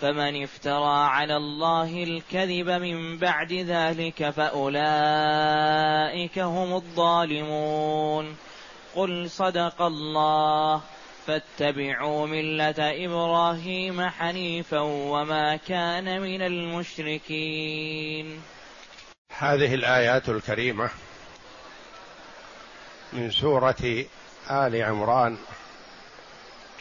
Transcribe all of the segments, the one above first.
فمن افترى على الله الكذب من بعد ذلك فأولئك هم الظالمون. قل صدق الله فاتبعوا ملة إبراهيم حنيفا وما كان من المشركين. هذه الآيات الكريمة من سورة آل عمران.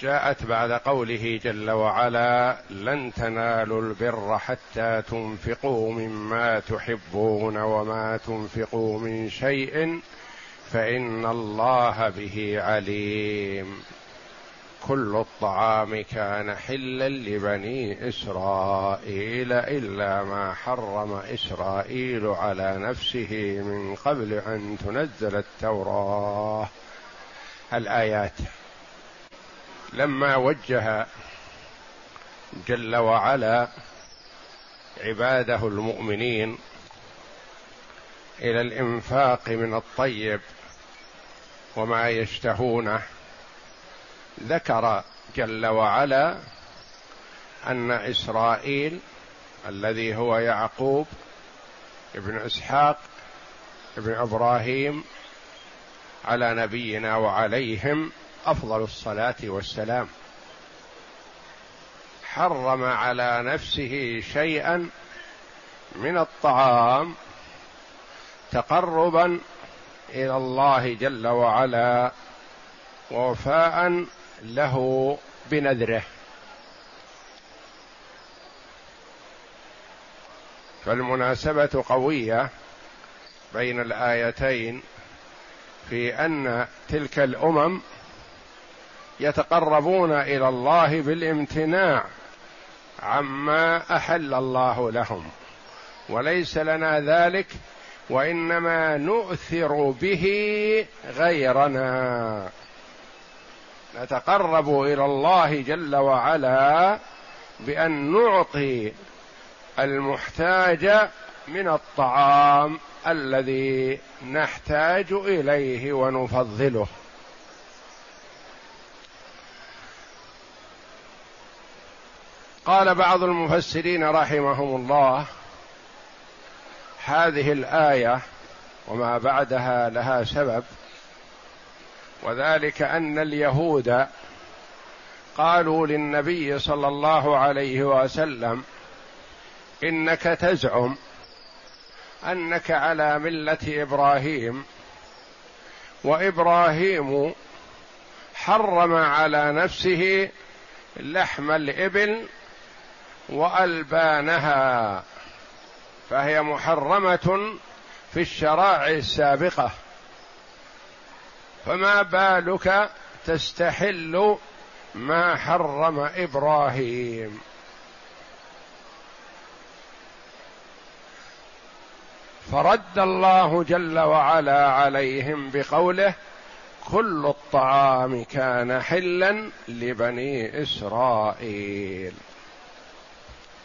جاءت بعد قوله جل وعلا لن تنالوا البر حتى تنفقوا مما تحبون وما تنفقوا من شيء فإن الله به عليم. كل الطعام كان حلا لبني إسرائيل إلا ما حرم إسرائيل على نفسه من قبل أن تنزل التوراة. الآيات. لما وجه جل وعلا عباده المؤمنين إلى الإنفاق من الطيب وما يشتهونه ذكر جل وعلا أن إسرائيل الذي هو يعقوب ابن إسحاق ابن إبراهيم على نبينا وعليهم أفضل الصلاة والسلام. حرم على نفسه شيئا من الطعام تقربا إلى الله جل وعلا ووفاء له بنذره. فالمناسبة قوية بين الآيتين في أن تلك الأمم يتقربون إلى الله بالامتناع عما أحل الله لهم. وليس لنا ذلك وإنما نؤثر به غيرنا. نتقرب إلى الله جل وعلا بأن نعطي المحتاج من الطعام الذي نحتاج إليه ونفضله. قال بعض المفسرين رحمهم الله هذه الآية وما بعدها لها سبب وذلك أن اليهود قالوا للنبي صلى الله عليه وسلم إنك تزعم أنك على ملة إبراهيم وإبراهيم حرم على نفسه لحم الإبل وألبانها فهي محرمة في الشرائع السابقة. فما بالك تستحل ما حرم إبراهيم؟ فرد الله جل وعلا عليهم بقوله كل الطعام كان حلا لبني إسرائيل.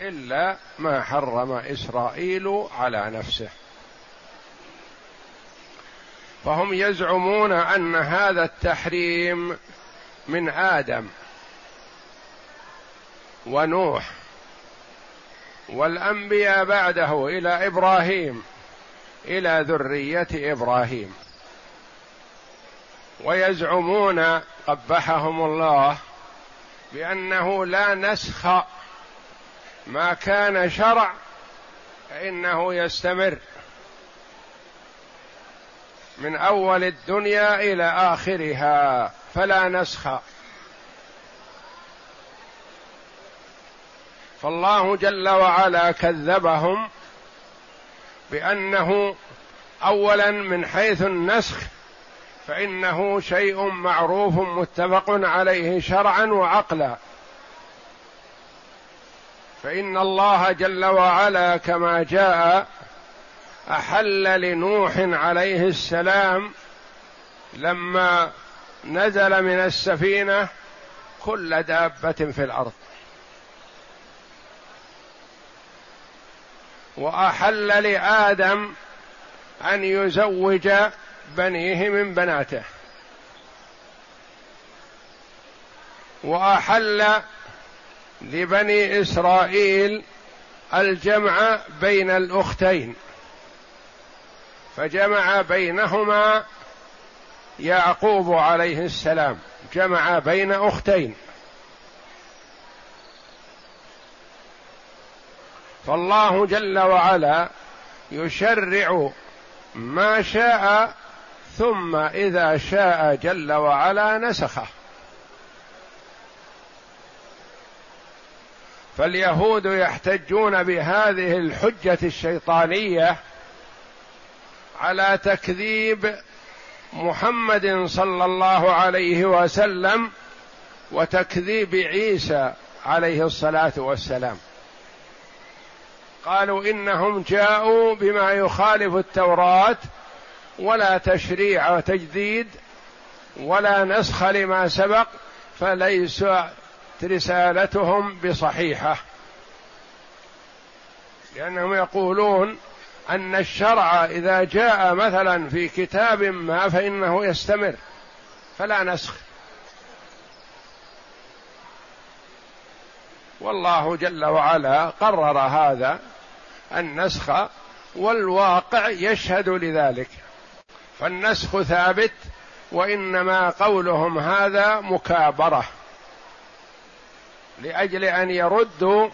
إلا ما حرم إسرائيل على نفسه. فهم يزعمون أن هذا التحريم من آدم ونوح والأنبياء بعده إلى إبراهيم إلى ذرية إبراهيم. ويزعمون قبحهم الله بأنه لا نسخ ما كان شرع فإنه يستمر من أول الدنيا إلى آخرها فلا نسخ. فالله جل وعلا كذبهم بأنه اولا من حيث النسخ فإنه شيء معروف متفق عليه شرعا وعقلا. فإن الله جل وعلا كما جاء أحل لنوح عليه السلام لما نزل من السفينة كل دابة في الأرض. وأحل لآدم أن يزوج بنيه من بناته. وأحل لبني إسرائيل الجمع بين الأختين. فجمع بينهما يعقوب عليه السلام. جمع بين أختين. فالله جل وعلا يشرع ما شاء ثم إذا شاء جل وعلا نسخه. فاليهود يحتجون بهذه الحجة الشيطانية على تكذيب محمد صلى الله عليه وسلم وتكذيب عيسى عليه الصلاة والسلام. قالوا إنهم جاءوا بما يخالف التوراة ولا تشريع وتجديد ولا نسخ لما سبق فليس رسالتهم بصحيحة. لأنهم يقولون أن الشرع إذا جاء مثلا في كتاب ما فإنه يستمر فلا نسخ. والله جل وعلا قرر هذا النسخ والواقع يشهد لذلك. فالنسخ ثابت وإنما قولهم هذا مكابرة. لأجل أن يردوا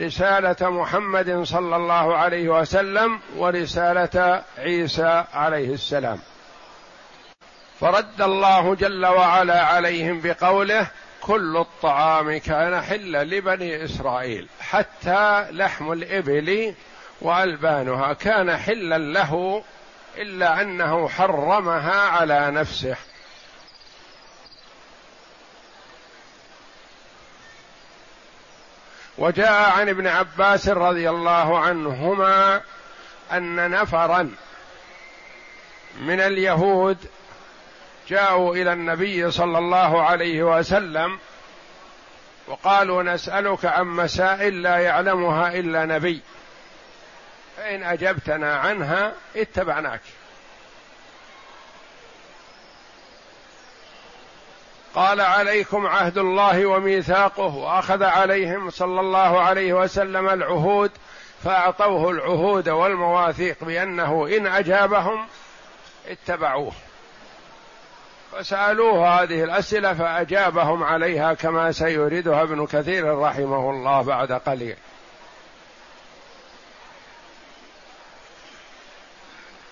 رسالة محمد صلى الله عليه وسلم ورسالة عيسى عليه السلام. فرد الله جل وعلا عليهم بقوله كل الطعام كان حلا لبني إسرائيل حتى لحم الإبل وألبانها كان حلا له إلا أنه حرمها على نفسه. وجاء عن ابن عباس رضي الله عنهما أن نفرا من اليهود جاءوا إلى النبي صلى الله عليه وسلم وقالوا نسألك عن مسائل لا يعلمها إلا نبي. فإن أجبتنا عنها اتبعناك. قال عليكم عهد الله وميثاقه وأخذ عليهم صلى الله عليه وسلم العهود فأعطوه العهود والمواثيق بأنه إن أجابهم اتبعوه. فسألوه هذه الأسئلة فأجابهم عليها كما سيريدها ابن كثير رحمه الله بعد قليل.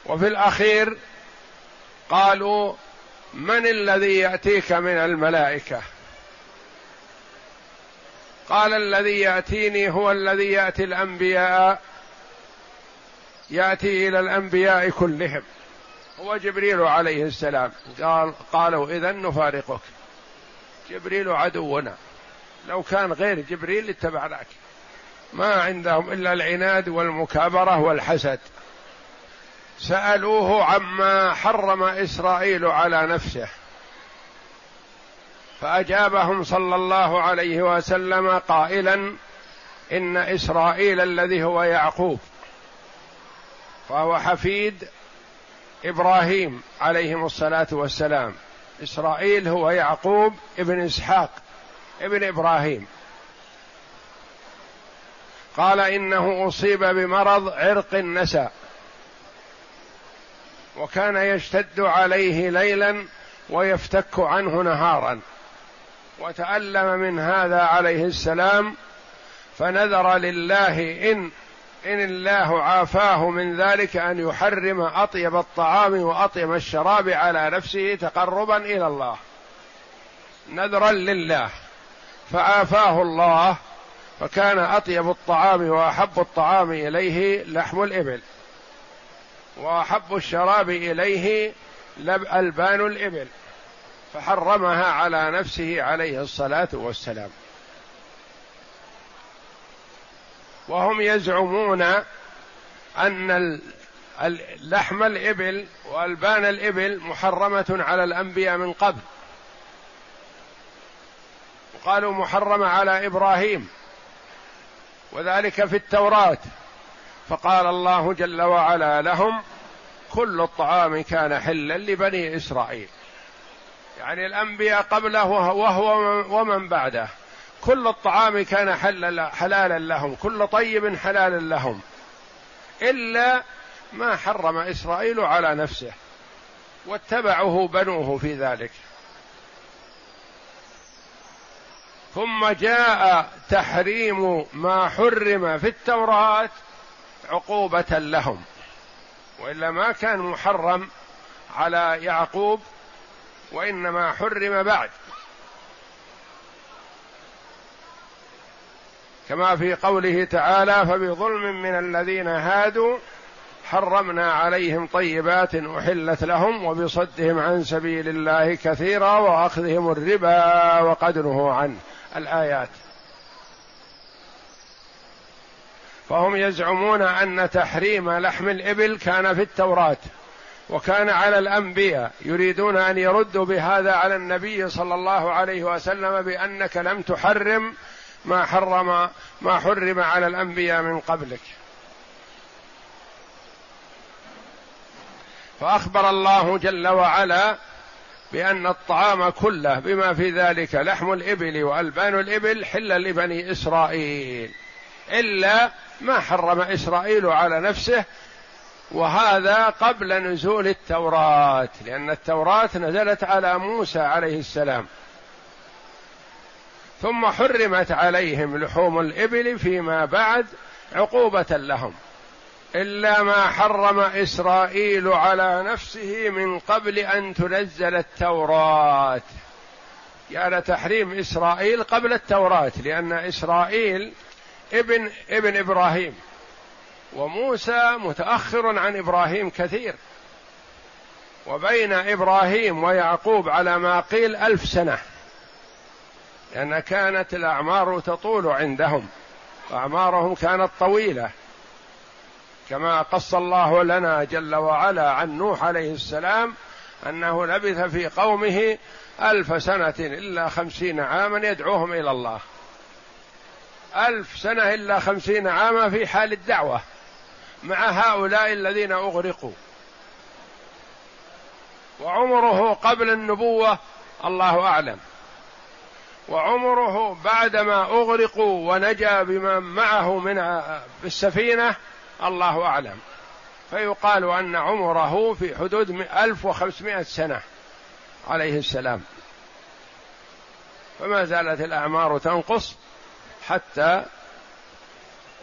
وفي الأخير قالوا من الذي يأتيك من الملائكة؟ قال الذي يأتيني هو الذي يأتي الأنبياء يأتي إلى الأنبياء كلهم. هو جبريل عليه السلام. قال قالوا اذا نفارقك. جبريل عدونا. لو كان غير جبريل اتبعناك. ما عندهم إلا العناد والمكابرة والحسد. سألوه عما حرم إسرائيل على نفسه. فأجابهم صلى الله عليه وسلم قائلا إن إسرائيل الذي هو يعقوب فهو حفيد إبراهيم عليهم الصلاة والسلام. إسرائيل هو يعقوب ابن إسحاق ابن إبراهيم. قال إنه أصيب بمرض عرق النسا وكان يشتد عليه ليلا ويفتك عنه نهارا. وتألم من هذا عليه السلام فنذر لله إن إن الله عافاه من ذلك أن يحرم أطيب الطعام وأطيب الشراب على نفسه تقربا إلى الله. نذرا لله فعافاه الله فكان أطيب الطعام وأحب الطعام إليه لحم الإبل. واحب الشراب إليه لب البان الإبل فحرمها على نفسه عليه الصلاة والسلام. وهم يزعمون أن لحم الإبل وألبان الإبل محرمة على الأنبياء من قبل. وقالوا محرمة على إبراهيم وذلك في التوراة. فقال الله جل وعلا لهم كل الطعام كان حلا لبني إسرائيل. يعني الأنبياء قبله وهو ومن بعده. كل الطعام كان حلالا لهم كل طيب حلال لهم. إلا ما حرم إسرائيل على نفسه واتبعه بنوه في ذلك. ثم جاء تحريم ما حرم في التوراة عقوبة لهم. وإلا ما كان محرم على يعقوب وإنما حرم بعد. كما في قوله تعالى فبظلم من الذين هادوا حرمنا عليهم طيبات أحلت لهم وبصدهم عن سبيل الله كثيرا وأخذهم الربا وقد نهوا عنه الآيات. فهم يزعمون أن تحريم لحم الإبل كان في التوراة وكان على الأنبياء يريدون أن يردوا بهذا على النبي صلى الله عليه وسلم بأنك لم تحرم ما حرم ما حرم على الأنبياء من قبلك. فأخبر الله جل وعلا بأن الطعام كله بما في ذلك لحم الإبل وألبان الإبل حلا لبني إسرائيل. إلا ما حرم إسرائيل على نفسه وهذا قبل نزول التوراة لأن التوراة نزلت على موسى عليه السلام. ثم حرمت عليهم لحوم الإبل فيما بعد عقوبة لهم. إلا ما حرم إسرائيل على نفسه من قبل أن تنزل التوراة. كان تحريم إسرائيل قبل التوراة لأن إسرائيل ابن ابن إبراهيم. وموسى متأخر عن إبراهيم كثير. وبين إبراهيم ويعقوب على ما قيل ألف سنة. لأن كانت الأعمار تطول عندهم. وأعمارهم كانت طويلة. كما قص الله لنا جل وعلا عن نوح عليه السلام أنه لبث في قومه ألف سنة إلا خمسين عاما يدعوهم إلى الله. ألف سنة إلا خمسين عاما في حال الدعوة مع هؤلاء الذين أغرقوا. وعمره قبل النبوة الله أعلم. وعمره بعدما أغرقوا ونجا بمن معه من السفينة الله أعلم. فيقال أن عمره في حدود ألف وخمسمائة سنة عليه السلام. فما زالت الأعمار تنقص. حتى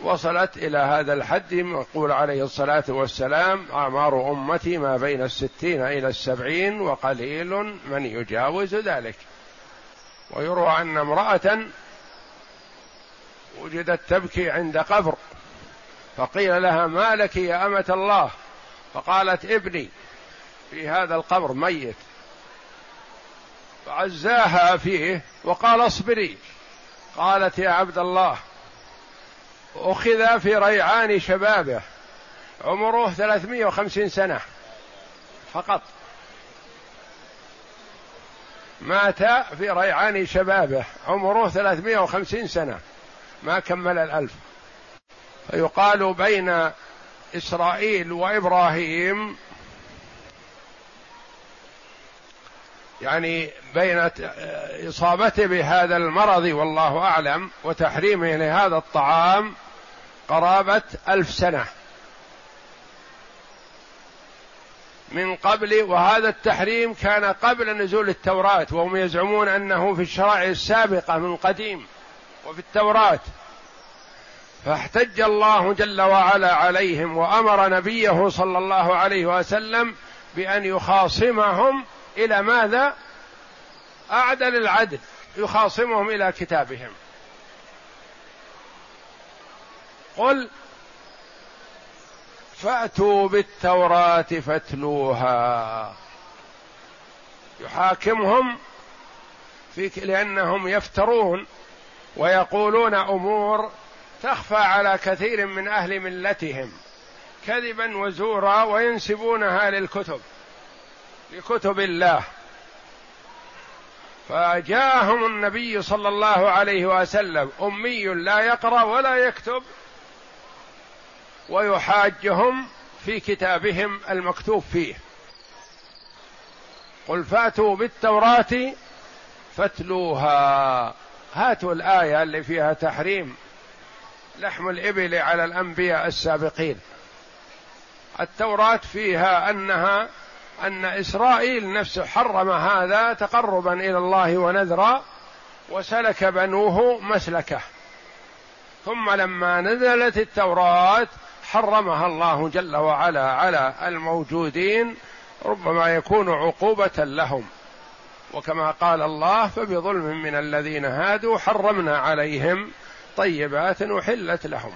وصلت إلى هذا الحد يقول عليه الصلاة والسلام أعمار أمتي ما بين الستين إلى السبعين وقليل من يجاوز ذلك. ويروى أن امرأة وجدت تبكي عند قبر فقيل لها ما لك يا أمة الله؟ فقالت ابني في هذا القبر ميت. فعزاها فيه وقال اصبري. قالت يا عبد الله أخذ في ريعان شبابه عمره ثلاثمائة وخمسين سنة فقط. مات في ريعان شبابه عمره ثلاثمائة وخمسين سنة ما كمل الألف. فيقال بين إسرائيل وإبراهيم يعني بين إصابته بهذا المرض والله أعلم وتحريمه لهذا الطعام قرابة ألف سنة. من قبل وهذا التحريم كان قبل نزول التوراة وهم يزعمون أنه في الشرائع السابقة من قديم وفي التوراة. فاحتج الله جل وعلا عليهم وأمر نبيه صلى الله عليه وسلم بأن يخاصمهم إلى ماذا؟ أعدل العدل يخاصمهم إلى كتابهم. قل فأتوا بالتوراة فاتلوها. يحاكمهم في لأنهم يفترون ويقولون أمور تخفى على كثير من أهل ملتهم كذبا وزورا وينسبونها للكتب. لكتب الله. فجاءهم النبي صلى الله عليه وسلم أمي لا يقرأ ولا يكتب ويحاجهم في كتابهم المكتوب فيه. قل فاتوا بالتوراة فاتلوها. هاتوا الآية اللي فيها تحريم لحم الإبل على الأنبياء السابقين. التوراة فيها أنها أن إسرائيل نفسه حرم هذا تقربا إلى الله ونذرا وسلك بنوه مسلكه. ثم لما نزلت التوراة حرمها الله جل وعلا على الموجودين ربما يكون عقوبة لهم. وكما قال الله فبظلم من الذين هادوا حرمنا عليهم طيبات أحلت لهم.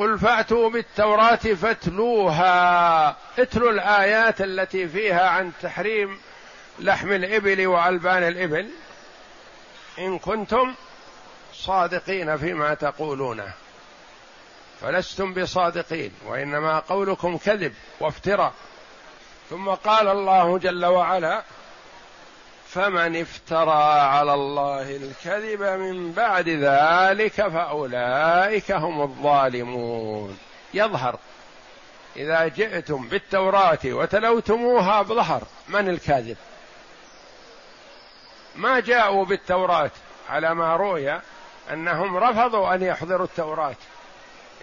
قل فأتوا بالتوراة فاتلوها. اتلوا الآيات التي فيها عن تحريم لحم الإبل وألبان الإبل. إن كنتم صادقين فيما تقولونه فلستم بصادقين وإنما قولكم كذب وافتراء. ثم قال الله جل وعلا فمن افترى على الله الكذب من بعد ذلك فأولئك هم الظالمون. يظهر. إذا جئتم بالتوراة وتلوتموها بظهر من الكاذب؟ ما جاءوا بالتوراة على ما روي أنهم رفضوا أن يحضروا التوراة.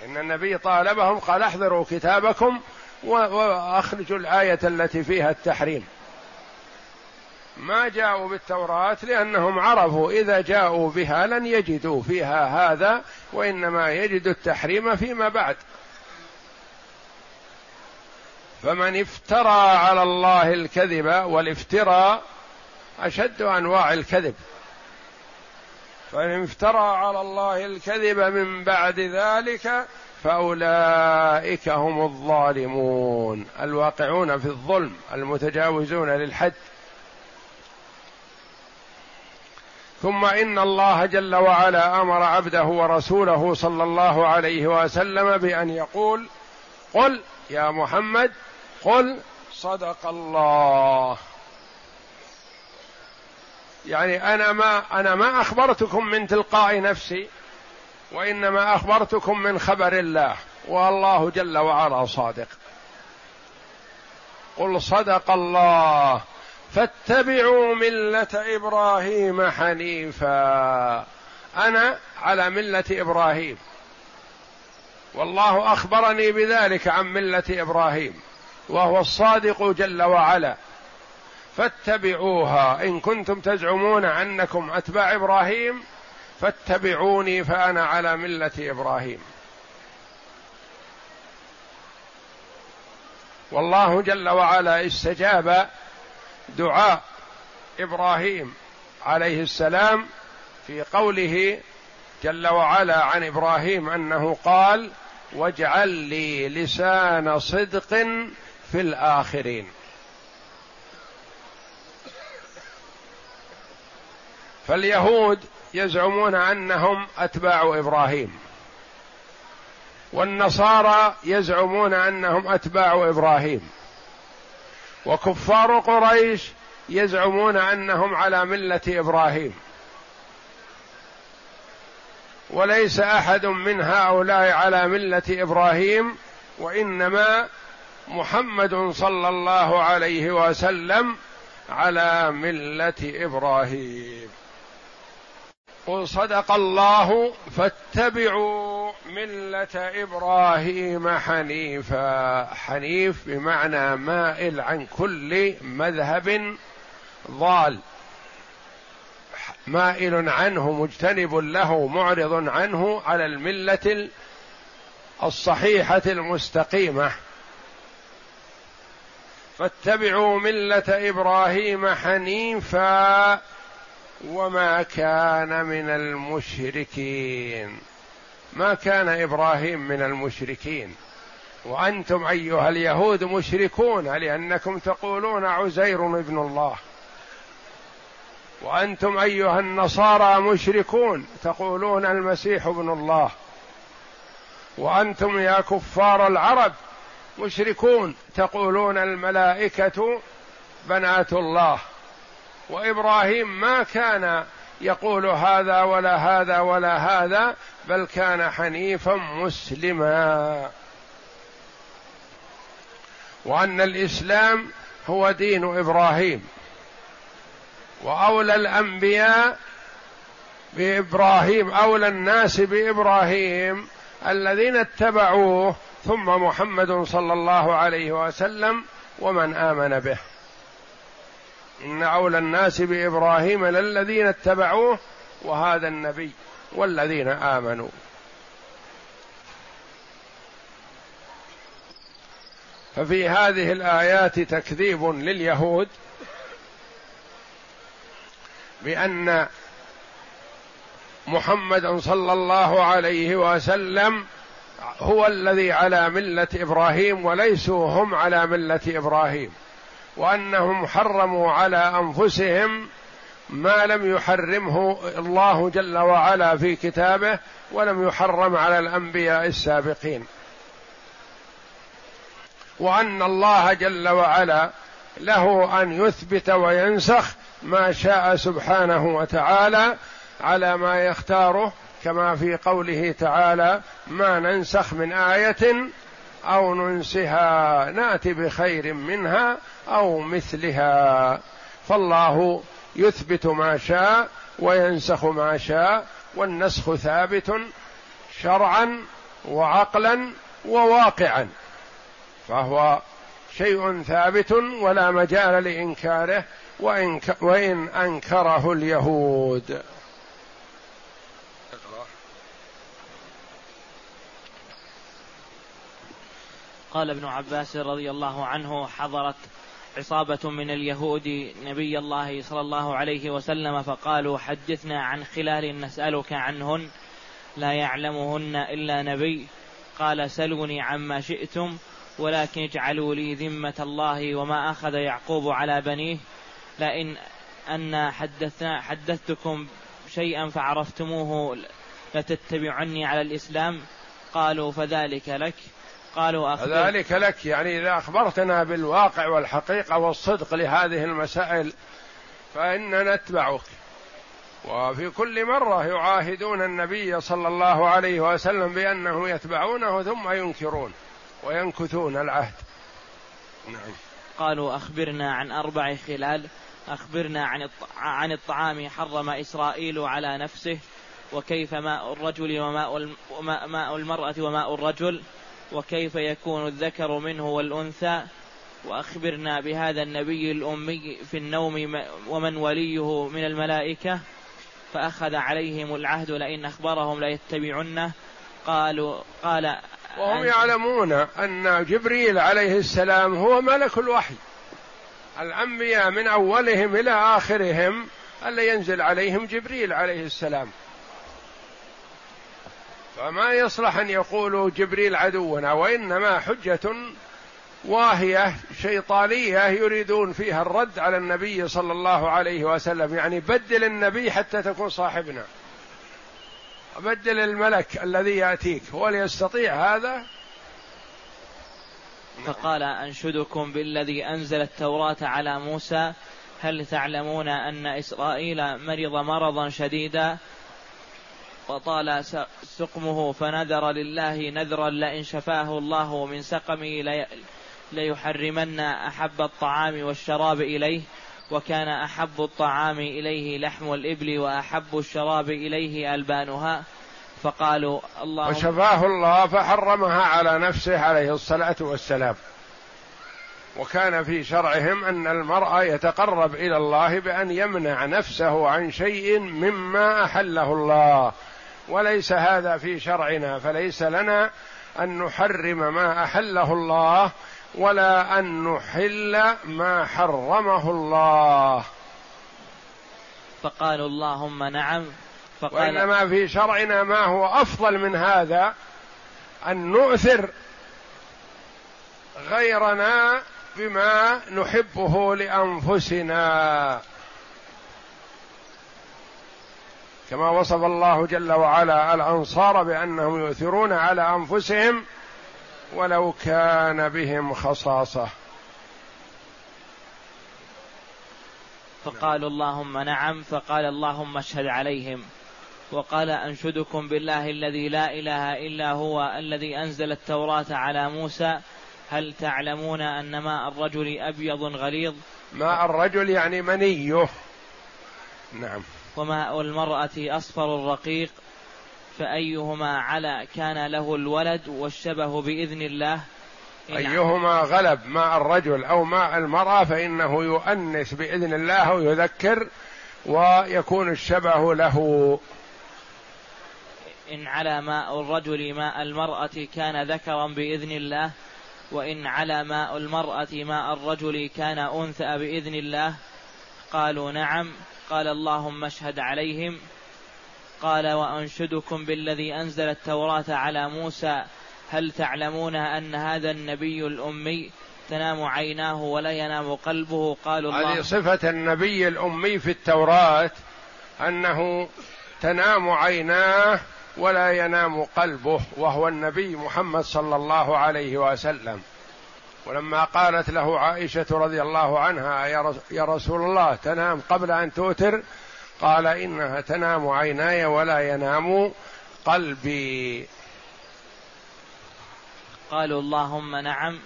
إن النبي طالبهم قال احضروا كتابكم وأخرجوا الآية التي فيها التحريم. ما جاءوا بالتوراة لأنهم عرفوا إذا جاءوا بها لن يجدوا فيها هذا وإنما يجدوا التحريم فيما بعد. فمن افترى على الله الكذب والافتراء أشد أنواع الكذب. فإن افترى على الله الكذب من بعد ذلك فأولئك هم الظالمون الواقعون في الظلم المتجاوزون للحد. ثم إن الله جل وعلا أمر عبده ورسوله صلى الله عليه وسلم بأن يقول قل يا محمد قل صدق الله. يعني أنا ما أنا ما أخبرتكم من تلقاء نفسي وإنما أخبرتكم من خبر الله والله جل وعلا صادق. قل صدق الله. فاتبعوا ملة إبراهيم حنيفا. أنا على ملة إبراهيم. والله أخبرني بذلك عن ملة إبراهيم وهو الصادق جل وعلا. فاتبعوها. إن كنتم تزعمون أنكم أتباع إبراهيم فاتبعوني فأنا على ملة إبراهيم. والله جل وعلا استجاب دعاء إبراهيم عليه السلام في قوله جل وعلا عن إبراهيم أنه قال واجعل لي لسان صدق في الآخرين فاليهود يزعمون أنهم أتباع إبراهيم والنصارى يزعمون أنهم أتباع إبراهيم. وكفار قريش يزعمون أنهم على ملة إبراهيم. وليس أحد من هؤلاء على ملة إبراهيم وإنما محمد صلى الله عليه وسلم على ملة إبراهيم. قل صدق الله فاتبعوا ملة إبراهيم حنيفا. حنيف بمعنى مائل عن كل مذهب ضال. مائل عنه مجتنب له معرض عنه على الملة الصحيحة المستقيمة. فاتبعوا ملة إبراهيم حنيفا. وما كان من المشركين. ما كان إبراهيم من المشركين. وأنتم أيها اليهود مشركون لأنكم تقولون عزير ابن الله. وأنتم أيها النصارى مشركون تقولون المسيح ابن الله. وأنتم يا كفار العرب مشركون تقولون الملائكة بنات الله. وإبراهيم ما كان يقول هذا ولا هذا ولا هذا بل كان حنيفا مسلما. وأن الإسلام هو دين إبراهيم. وأولى الأنبياء بإبراهيم أولى الناس بإبراهيم الذين اتبعوه ثم محمد صلى الله عليه وسلم ومن آمن به. إن اولى الناس بإبراهيم للذين اتبعوه وهذا النبي والذين آمنوا. ففي هذه الآيات تكذيب لليهود بأن محمدا صلى الله عليه وسلم هو الذي على ملة إبراهيم وليسوا هم على ملة إبراهيم. وأنهم حرموا على أنفسهم ما لم يحرمه الله جل وعلا في كتابه ولم يحرم على الأنبياء السابقين. وأن الله جل وعلا له أن يثبت وينسخ ما شاء سبحانه وتعالى على ما يختاره كما في قوله تعالى ما ننسخ من آية أو ننسها نأتي بخير منها أو مثلها. فالله يثبت ما شاء وينسخ ما شاء والنسخ ثابت شرعا وعقلا وواقعا. فهو شيء ثابت ولا مجال لإنكاره وإن, وإن أنكره اليهود. قال ابن عباس رضي الله عنه حضرت عصابة من اليهود نبي الله صلى الله عليه وسلم فقالوا حدثنا عن خلال نسألك عنهن لا يعلمهن إلا نبي. قال سلوني عما شئتم ولكن اجعلوا لي ذمة الله وما أخذ يعقوب على بنيه. لئن أن حدثنا حدثتكم شيئا فعرفتموه لتتبعني على الإسلام قالوا فذلك لك. قالوا أخبر. ذلك لك يعني إذا أخبرتنا بالواقع والحقيقة والصدق لهذه المسائل فإننا نتبعك. وفي كل مرة يعاهدون النبي صلى الله عليه وسلم بأنه يتبعونه ثم ينكرون وينكثون العهد. نعم. قالوا أخبرنا عن أربع خلال أخبرنا عن عن الطعام حرم إسرائيل على نفسه وكيف ماء الرجل وماء ماء المرأة وماء الرجل. وكيف يكون الذكر منه والأنثى؟ وأخبرنا بهذا النبي الأمي في النوم ومن وليه من الملائكة فأخذ عليهم العهد لئن أخبرهم ليتبعنه. قالوا قال وهم يعلمون أن جبريل عليه السلام هو ملك الوحي. الأنبياء من أولهم إلى آخرهم ألا ينزل عليهم جبريل عليه السلام. فما يصلح أن يقولوا جبريل عدونا وإنما حجة واهية شيطانية يريدون فيها الرد على النبي صلى الله عليه وسلم. يعني بدل النبي حتى تكون صاحبنا. بدل الملك الذي يأتيك. هو يستطيع هذا؟ فقال أنشدكم بالذي أنزل التوراة على موسى هل تعلمون أن إسرائيل مرض مرضا شديدا؟ وطال سقمه فنذر لله نذرا لئن شفاه الله من سقمه ليحرمن أحب الطعام والشراب إليه وكان أحب الطعام إليه لحم الإبل وأحب الشراب إليه ألبانها. فقالوا الله وشفاه الله فحرمها على نفسه عليه الصلاة والسلام. وكان في شرعهم أن المرء يتقرب إلى الله بأن يمنع نفسه عن شيء مما أحله الله. وليس هذا في شرعنا فليس لنا أن نحرم ما أحله الله ولا أن نحل ما حرمه الله. فقالوا اللهم نعم فقال وإنما في شرعنا ما هو أفضل من هذا أن نؤثر غيرنا بما نحبه لأنفسنا. كما وصف الله جل وعلا الأنصار بأنهم يؤثرون على أنفسهم ولو كان بهم خصاصة. فقالوا اللهم نعم فقال اللهم اشهد عليهم. وقال أنشدكم بالله الذي لا إله إلا هو الذي أنزل التوراة على موسى. هل تعلمون أن ماء الرجل أبيض غليظ؟ ماء الرجل يعني منيه. نعم. وماء المراه أصفر رقيق فأيهما على كان له الولد والشبه بإذن الله؟ أيهما غلب ماء الرجل أو ماء المرأة فإنه يؤنس بإذن الله ويذكر ويكون الشبه له. إن على ماء الرجل ماء المرأة كان ذكرا بإذن الله وإن على ماء المرأة ماء الرجل كان أنثى بإذن الله؟ قالوا نعم. قال اللهم اشهد عليهم. قال وأنشدكم بالذي أنزل التوراة على موسى. هل تعلمون أن هذا النبي الأمي تنام عيناه ولا ينام قلبه؟ قالوا الله. هذه صفة النبي الأمي في التوراة أنه تنام عيناه ولا ينام قلبه وهو النبي محمد صلى الله عليه وسلم. ولما قالت له عائشة رضي الله عنها يا رسول الله تنام قبل أن توتر؟ قال إنها تنام عيناي ولا ينام قلبي. قالوا اللهم نعم.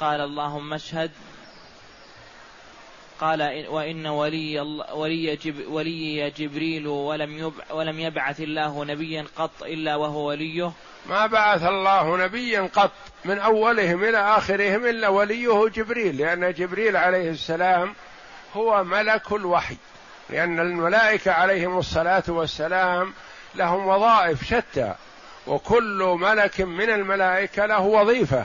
قال اللهم اشهد. قال وإن ولي ولي جب ولي جبريل ولم ولم يبعث الله نبيا قط إلا وهو وليه. ما بعث الله نبيا قط من أولهم إلى آخرهم إلا وليه جبريل لأن جبريل عليه السلام هو ملك الوحي لأن الملائكة عليهم الصلاة والسلام لهم وظائف شتى وكل ملك من الملائكة له وظيفة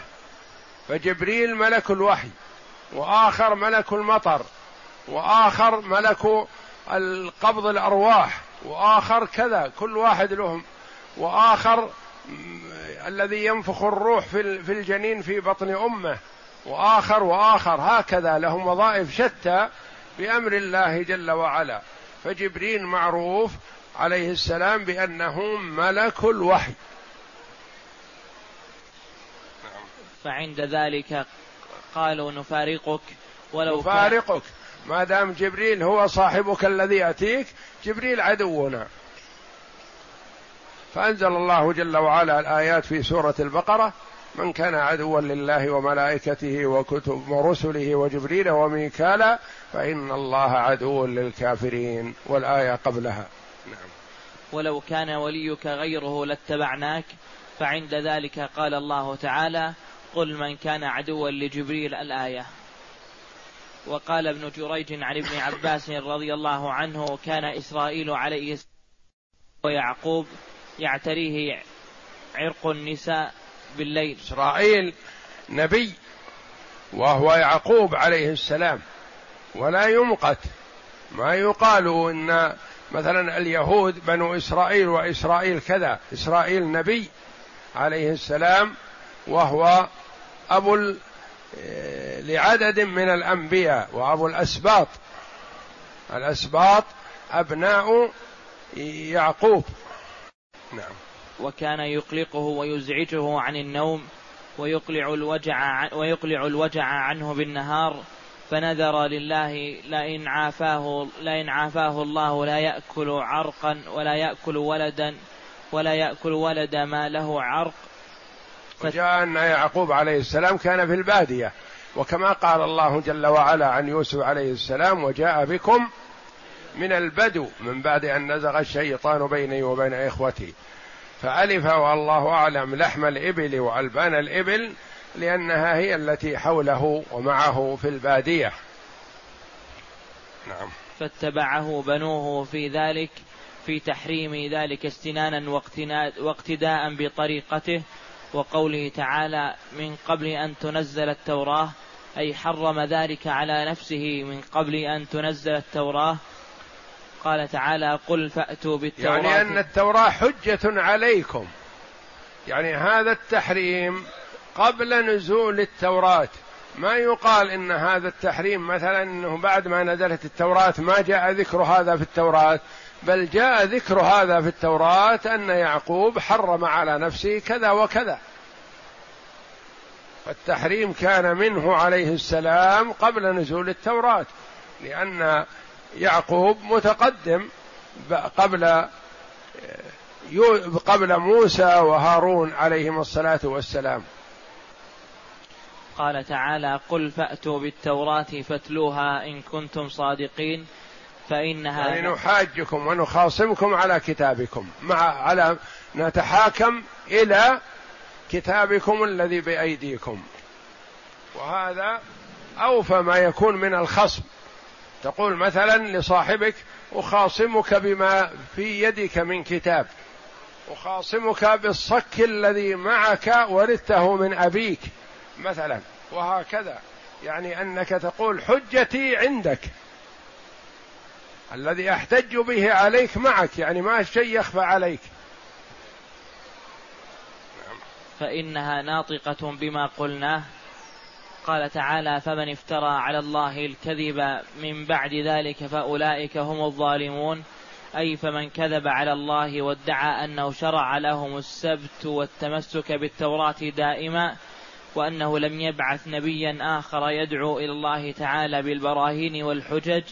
فجبريل ملك الوحي وآخر ملك المطر. وآخر ملك القبض الأرواح وآخر كذا كل واحد لهم. وآخر الذي ينفخ الروح في في الجنين في بطن أمه. وآخر وآخر هكذا لهم وظائف شتى بأمر الله جل وعلا. فجبريل معروف عليه السلام بأنه ملك الوحي. فعند ذلك قالوا نفارقك ولو نفارقك. ما دام جبريل هو صاحبك الذي يأتيك جبريل عدونا. فأنزل الله جل وعلا الآيات في سورة البقرة من كان عدوا لله وملائكته وكتب ورسله وجبريل وميكالا فإن الله عدو للكافرين والآية قبلها. نعم. ولو كان وليك غيره لاتبعناك فعند ذلك قال الله تعالى قل من كان عدوا لجبريل الآية وقال ابن جريج عن ابن عباس رضي الله عنه كان إسرائيل عليه ويعقوب يعتريه عرق النساء بالليل. إسرائيل نبي وهو يعقوب عليه السلام ولا يمقت. ما يقال إن مثلا اليهود بنو إسرائيل وإسرائيل كذا إسرائيل نبي عليه السلام وهو أبو لعدد من الأنبياء وأبو الأسباط. الأسباط أبناء يعقوب. نعم. وكان يقلقه ويزعجه عن النوم ويقلع الوجع ويقلع الوجع عنه بالنهار فنذر لله لئن عافاه لئن عافاه الله لا يأكل عرقا ولا يأكل ولدا ولا يأكل ولد ما له عرق. وجاء أن يعقوب عليه السلام كان في البادية. وكما قال الله جل وعلا عن يوسف عليه السلام وجاء بكم من البدو من بعد أن نزغ الشيطان بيني وبين إخوتي. فألف والله أعلم لحم الإبل وألبان الإبل لأنها هي التي حوله ومعه في البادية. نعم. فاتبعه بنوه في ذلك في تحريم ذلك استنانا واقتداء بطريقته وقوله تعالى من قبل أن تنزل التوراة أي حرم ذلك على نفسه من قبل أن تنزل التوراة. قال تعالى قل فأتوا بالتوراة. يعني أن التوراة حجة عليكم. يعني هذا التحريم قبل نزول التوراة. ما يقال إن هذا التحريم مثلا إنه بعد ما نزلت التوراة ما جاء ذكر هذا في التوراة. بل جاء ذكر هذا في التوراة أن يعقوب حرم على نفسه كذا وكذا. فالتحريم كان منه عليه السلام قبل نزول التوراة لأن يعقوب متقدم قبل قبل موسى وهارون عليهم الصلاة والسلام. قال تعالى قل فأتوا بالتوراة فاتلوها إن كنتم صادقين. فإنها يعني نحاجكم ونخاصمكم على كتابكم مع على نتحاكم إلى كتابكم الذي بأيديكم. وهذا أوفى ما يكون من الخصم. تقول مثلا لصاحبك أخاصمك بما في يدك من كتاب. أخاصمك بالصك الذي معك ورثته من أبيك مثلا. وهكذا. يعني أنك تقول حجتي عندك. الذي أحتج به عليك معك يعني ما شيء يخفى عليك. فإنها ناطقة بما قلناه قال تعالى فمن افترى على الله الكذب من بعد ذلك فأولئك هم الظالمون. أي فمن كذب على الله وادعى أنه شرع لهم السبت والتمسك بالتوراة دائما وأنه لم يبعث نبيا آخر يدعو إلى الله تعالى بالبراهين والحجج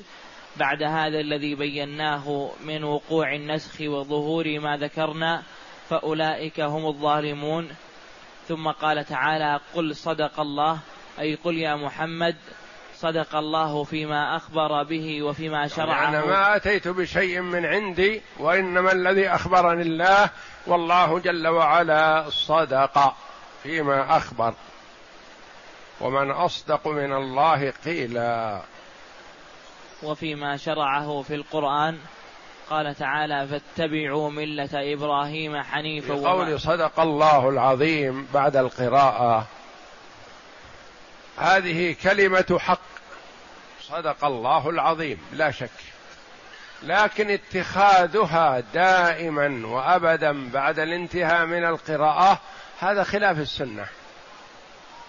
بعد هذا الذي بيناه من وقوع النسخ وظهور ما ذكرنا فأولئك هم الظالمون. ثم قال تعالى قل صدق الله أي قل يا محمد صدق الله فيما أخبر به وفيما شرعه. أنا ما أتيت بشيء من عندي وإنما الذي أخبرني الله والله جل وعلا صدق فيما أخبر. ومن أصدق من الله قيلا. وفيما شرعه في القرآن. قال تعالى فاتبعوا ملة إبراهيم حنيفا قول صدق الله العظيم بعد القراءة. هذه كلمة حق. صدق الله العظيم لا شك. لكن اتخاذها دائما وابدا بعد الانتهاء من القراءة هذا خلاف السنة.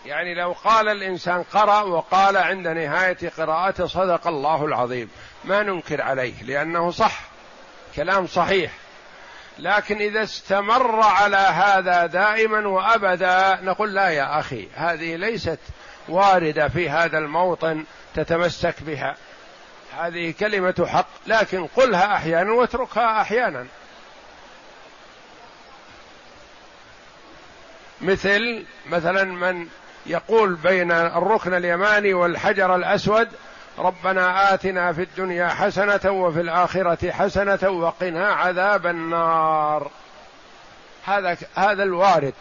يعني لو قال الإنسان قرأ وقال عند نهاية قراءته صدق الله العظيم ما ننكر عليه لأنه صح كلام صحيح. لكن إذا استمر على هذا دائما وأبدا نقول لا يا أخي هذه ليست واردة في هذا الموطن تتمسك بها. هذه كلمة حق لكن قلها أحيانا واتركها أحيانا. مثل مثلا من يقول بين الركن اليماني والحجر الأسود ربنا آتنا في الدنيا حسنة وفي الآخرة حسنة وقنا عذاب النار. هذا هذا الوارد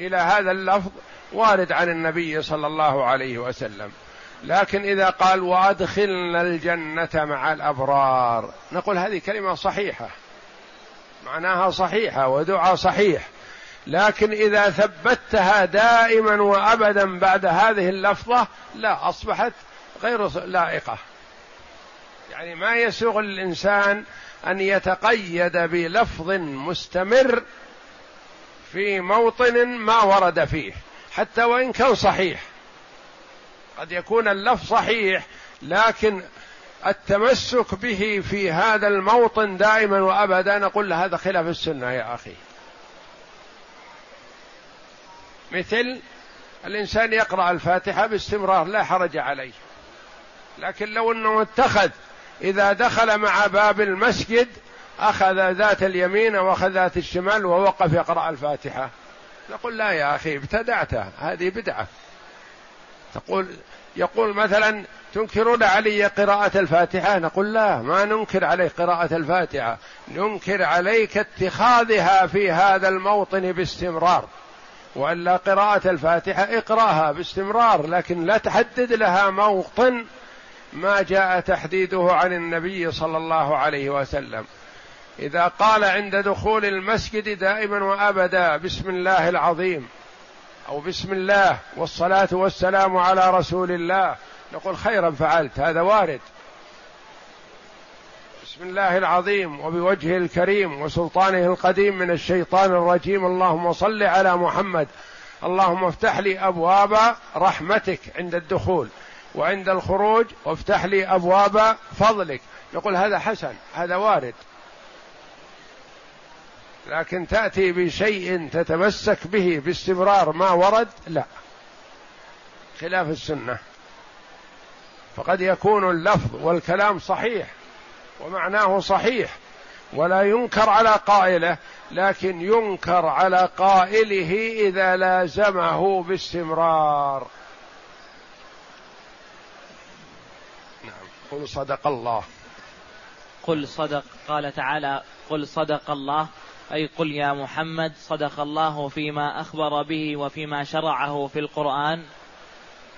إلى هذا اللفظ وارد عن النبي صلى الله عليه وسلم. لكن إذا قال وأدخلنا الجنة مع الأبرار نقول هذه كلمة صحيحة معناها صحيحة ودعاء صحيح. لكن إذا ثبتها دائما وأبدا بعد هذه اللفظة لا أصبحت غير لائقة. يعني ما يسوغ الإنسان أن يتقيد بلفظ مستمر في موطن ما ورد فيه حتى وإن كان صحيح. قد يكون اللفظ صحيح لكن التمسك به في هذا الموطن دائما وأبدا نقول هذا خلاف السنة يا أخي. مثل الإنسان يقرأ الفاتحة باستمرار لا حرج عليه. لكن لو أنه اتخذ إذا دخل مع باب المسجد أخذ ذات اليمين وأخذ ذات الشمال ووقف يقرأ الفاتحة. نقول لا يا أخي ابتدعت. هذه بدعة. تقول يقول مثلا تنكرون علي قراءة الفاتحة؟ نقول لا ما ننكر عليك قراءة الفاتحة. ننكر عليك اتخاذها في هذا الموطن باستمرار. وألا قراءة الفاتحة اقرأها باستمرار لكن لا تحدد لها موطن ما جاء تحديده عن النبي صلى الله عليه وسلم. إذا قال عند دخول المسجد دائما وأبدا بسم الله العظيم أو بسم الله والصلاة والسلام على رسول الله نقول خيرا فعلت هذا وارد. بسم الله العظيم وبوجهه الكريم وسلطانه القديم من الشيطان الرجيم. اللهم صل على محمد. اللهم افتح لي أبواب رحمتك عند الدخول وعند الخروج وافتح لي أبواب فضلك. يقول هذا حسن هذا وارد. لكن تأتي بشيء تتمسك به باستمرار ما ورد؟ لا. خلاف السنة. فقد يكون اللفظ والكلام صحيح. ومعناه صحيح ولا ينكر على قائله لكن ينكر على قائله إذا لازمه باستمرار. نعم قل صدق الله. قل صدق قال تعالى قل صدق الله أي قل يا محمد صدق الله فيما أخبر به وفيما شرعه في القرآن.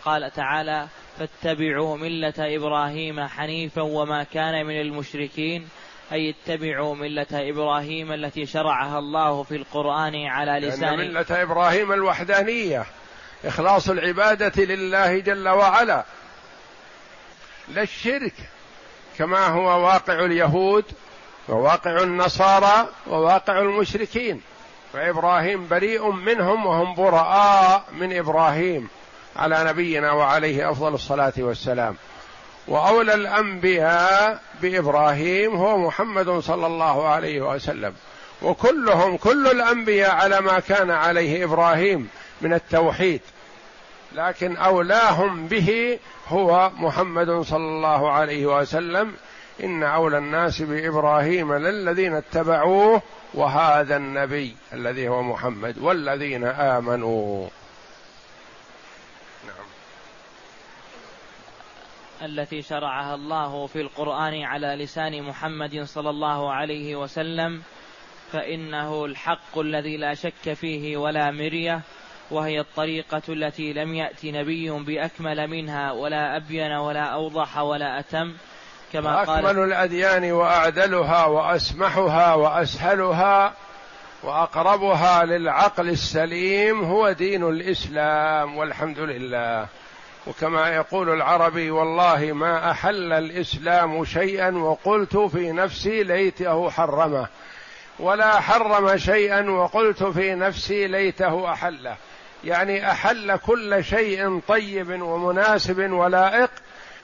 قال تعالى فاتبعوا ملة إبراهيم حنيفا وما كان من المشركين. أي اتبعوا ملة إبراهيم التي شرعها الله في القرآن على لسان ملة إبراهيم الوحدانية إخلاص العبادة لله جل وعلا. لا الشرك كما هو واقع اليهود وواقع النصارى وواقع المشركين. فإبراهيم بريء منهم وهم براء من إبراهيم. على نبينا وعليه أفضل الصلاة والسلام. وأولى الأنبياء بإبراهيم هو محمد صلى الله عليه وسلم. وكلهم كل الأنبياء على ما كان عليه إبراهيم من التوحيد. لكن أولاهم به هو محمد صلى الله عليه وسلم. إن أولى الناس بإبراهيم للذين اتبعوه وهذا النبي الذي هو محمد والذين آمنوا. التي شرعها الله في القرآن على لسان محمد صلى الله عليه وسلم فإنه الحق الذي لا شك فيه ولا مرية وهي الطريقة التي لم يأت نبي بأكمل منها ولا أبين ولا أوضح ولا أتم كما قال أكمل الأديان وأعدلها وأسمحها وأسهلها وأقربها للعقل السليم هو دين الإسلام والحمد لله. وكما يقول العربي والله ما أحل الإسلام شيئا وقلت في نفسي ليته حرمه. ولا حرم شيئا وقلت في نفسي ليته أحله. يعني أحل كل شيء طيب ومناسب ولائق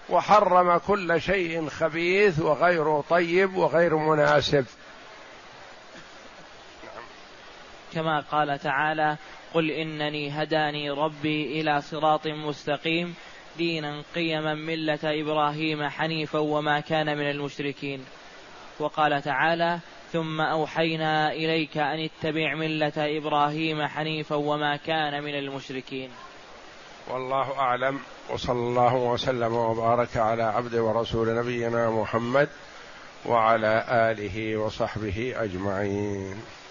وحرم كل شيء خبيث وغير طيب وغير مناسب. كما قال تعالى قل إنني هداني ربي إلى صراط مستقيم دينا قيما ملة إبراهيم حنيفا وما كان من المشركين. وقال تعالى ثم أوحينا إليك أن اتبع ملة إبراهيم حنيفا وما كان من المشركين. والله أعلم وصلى الله وسلم وبارك على عبد ورسول نبينا محمد وعلى آله وصحبه أجمعين.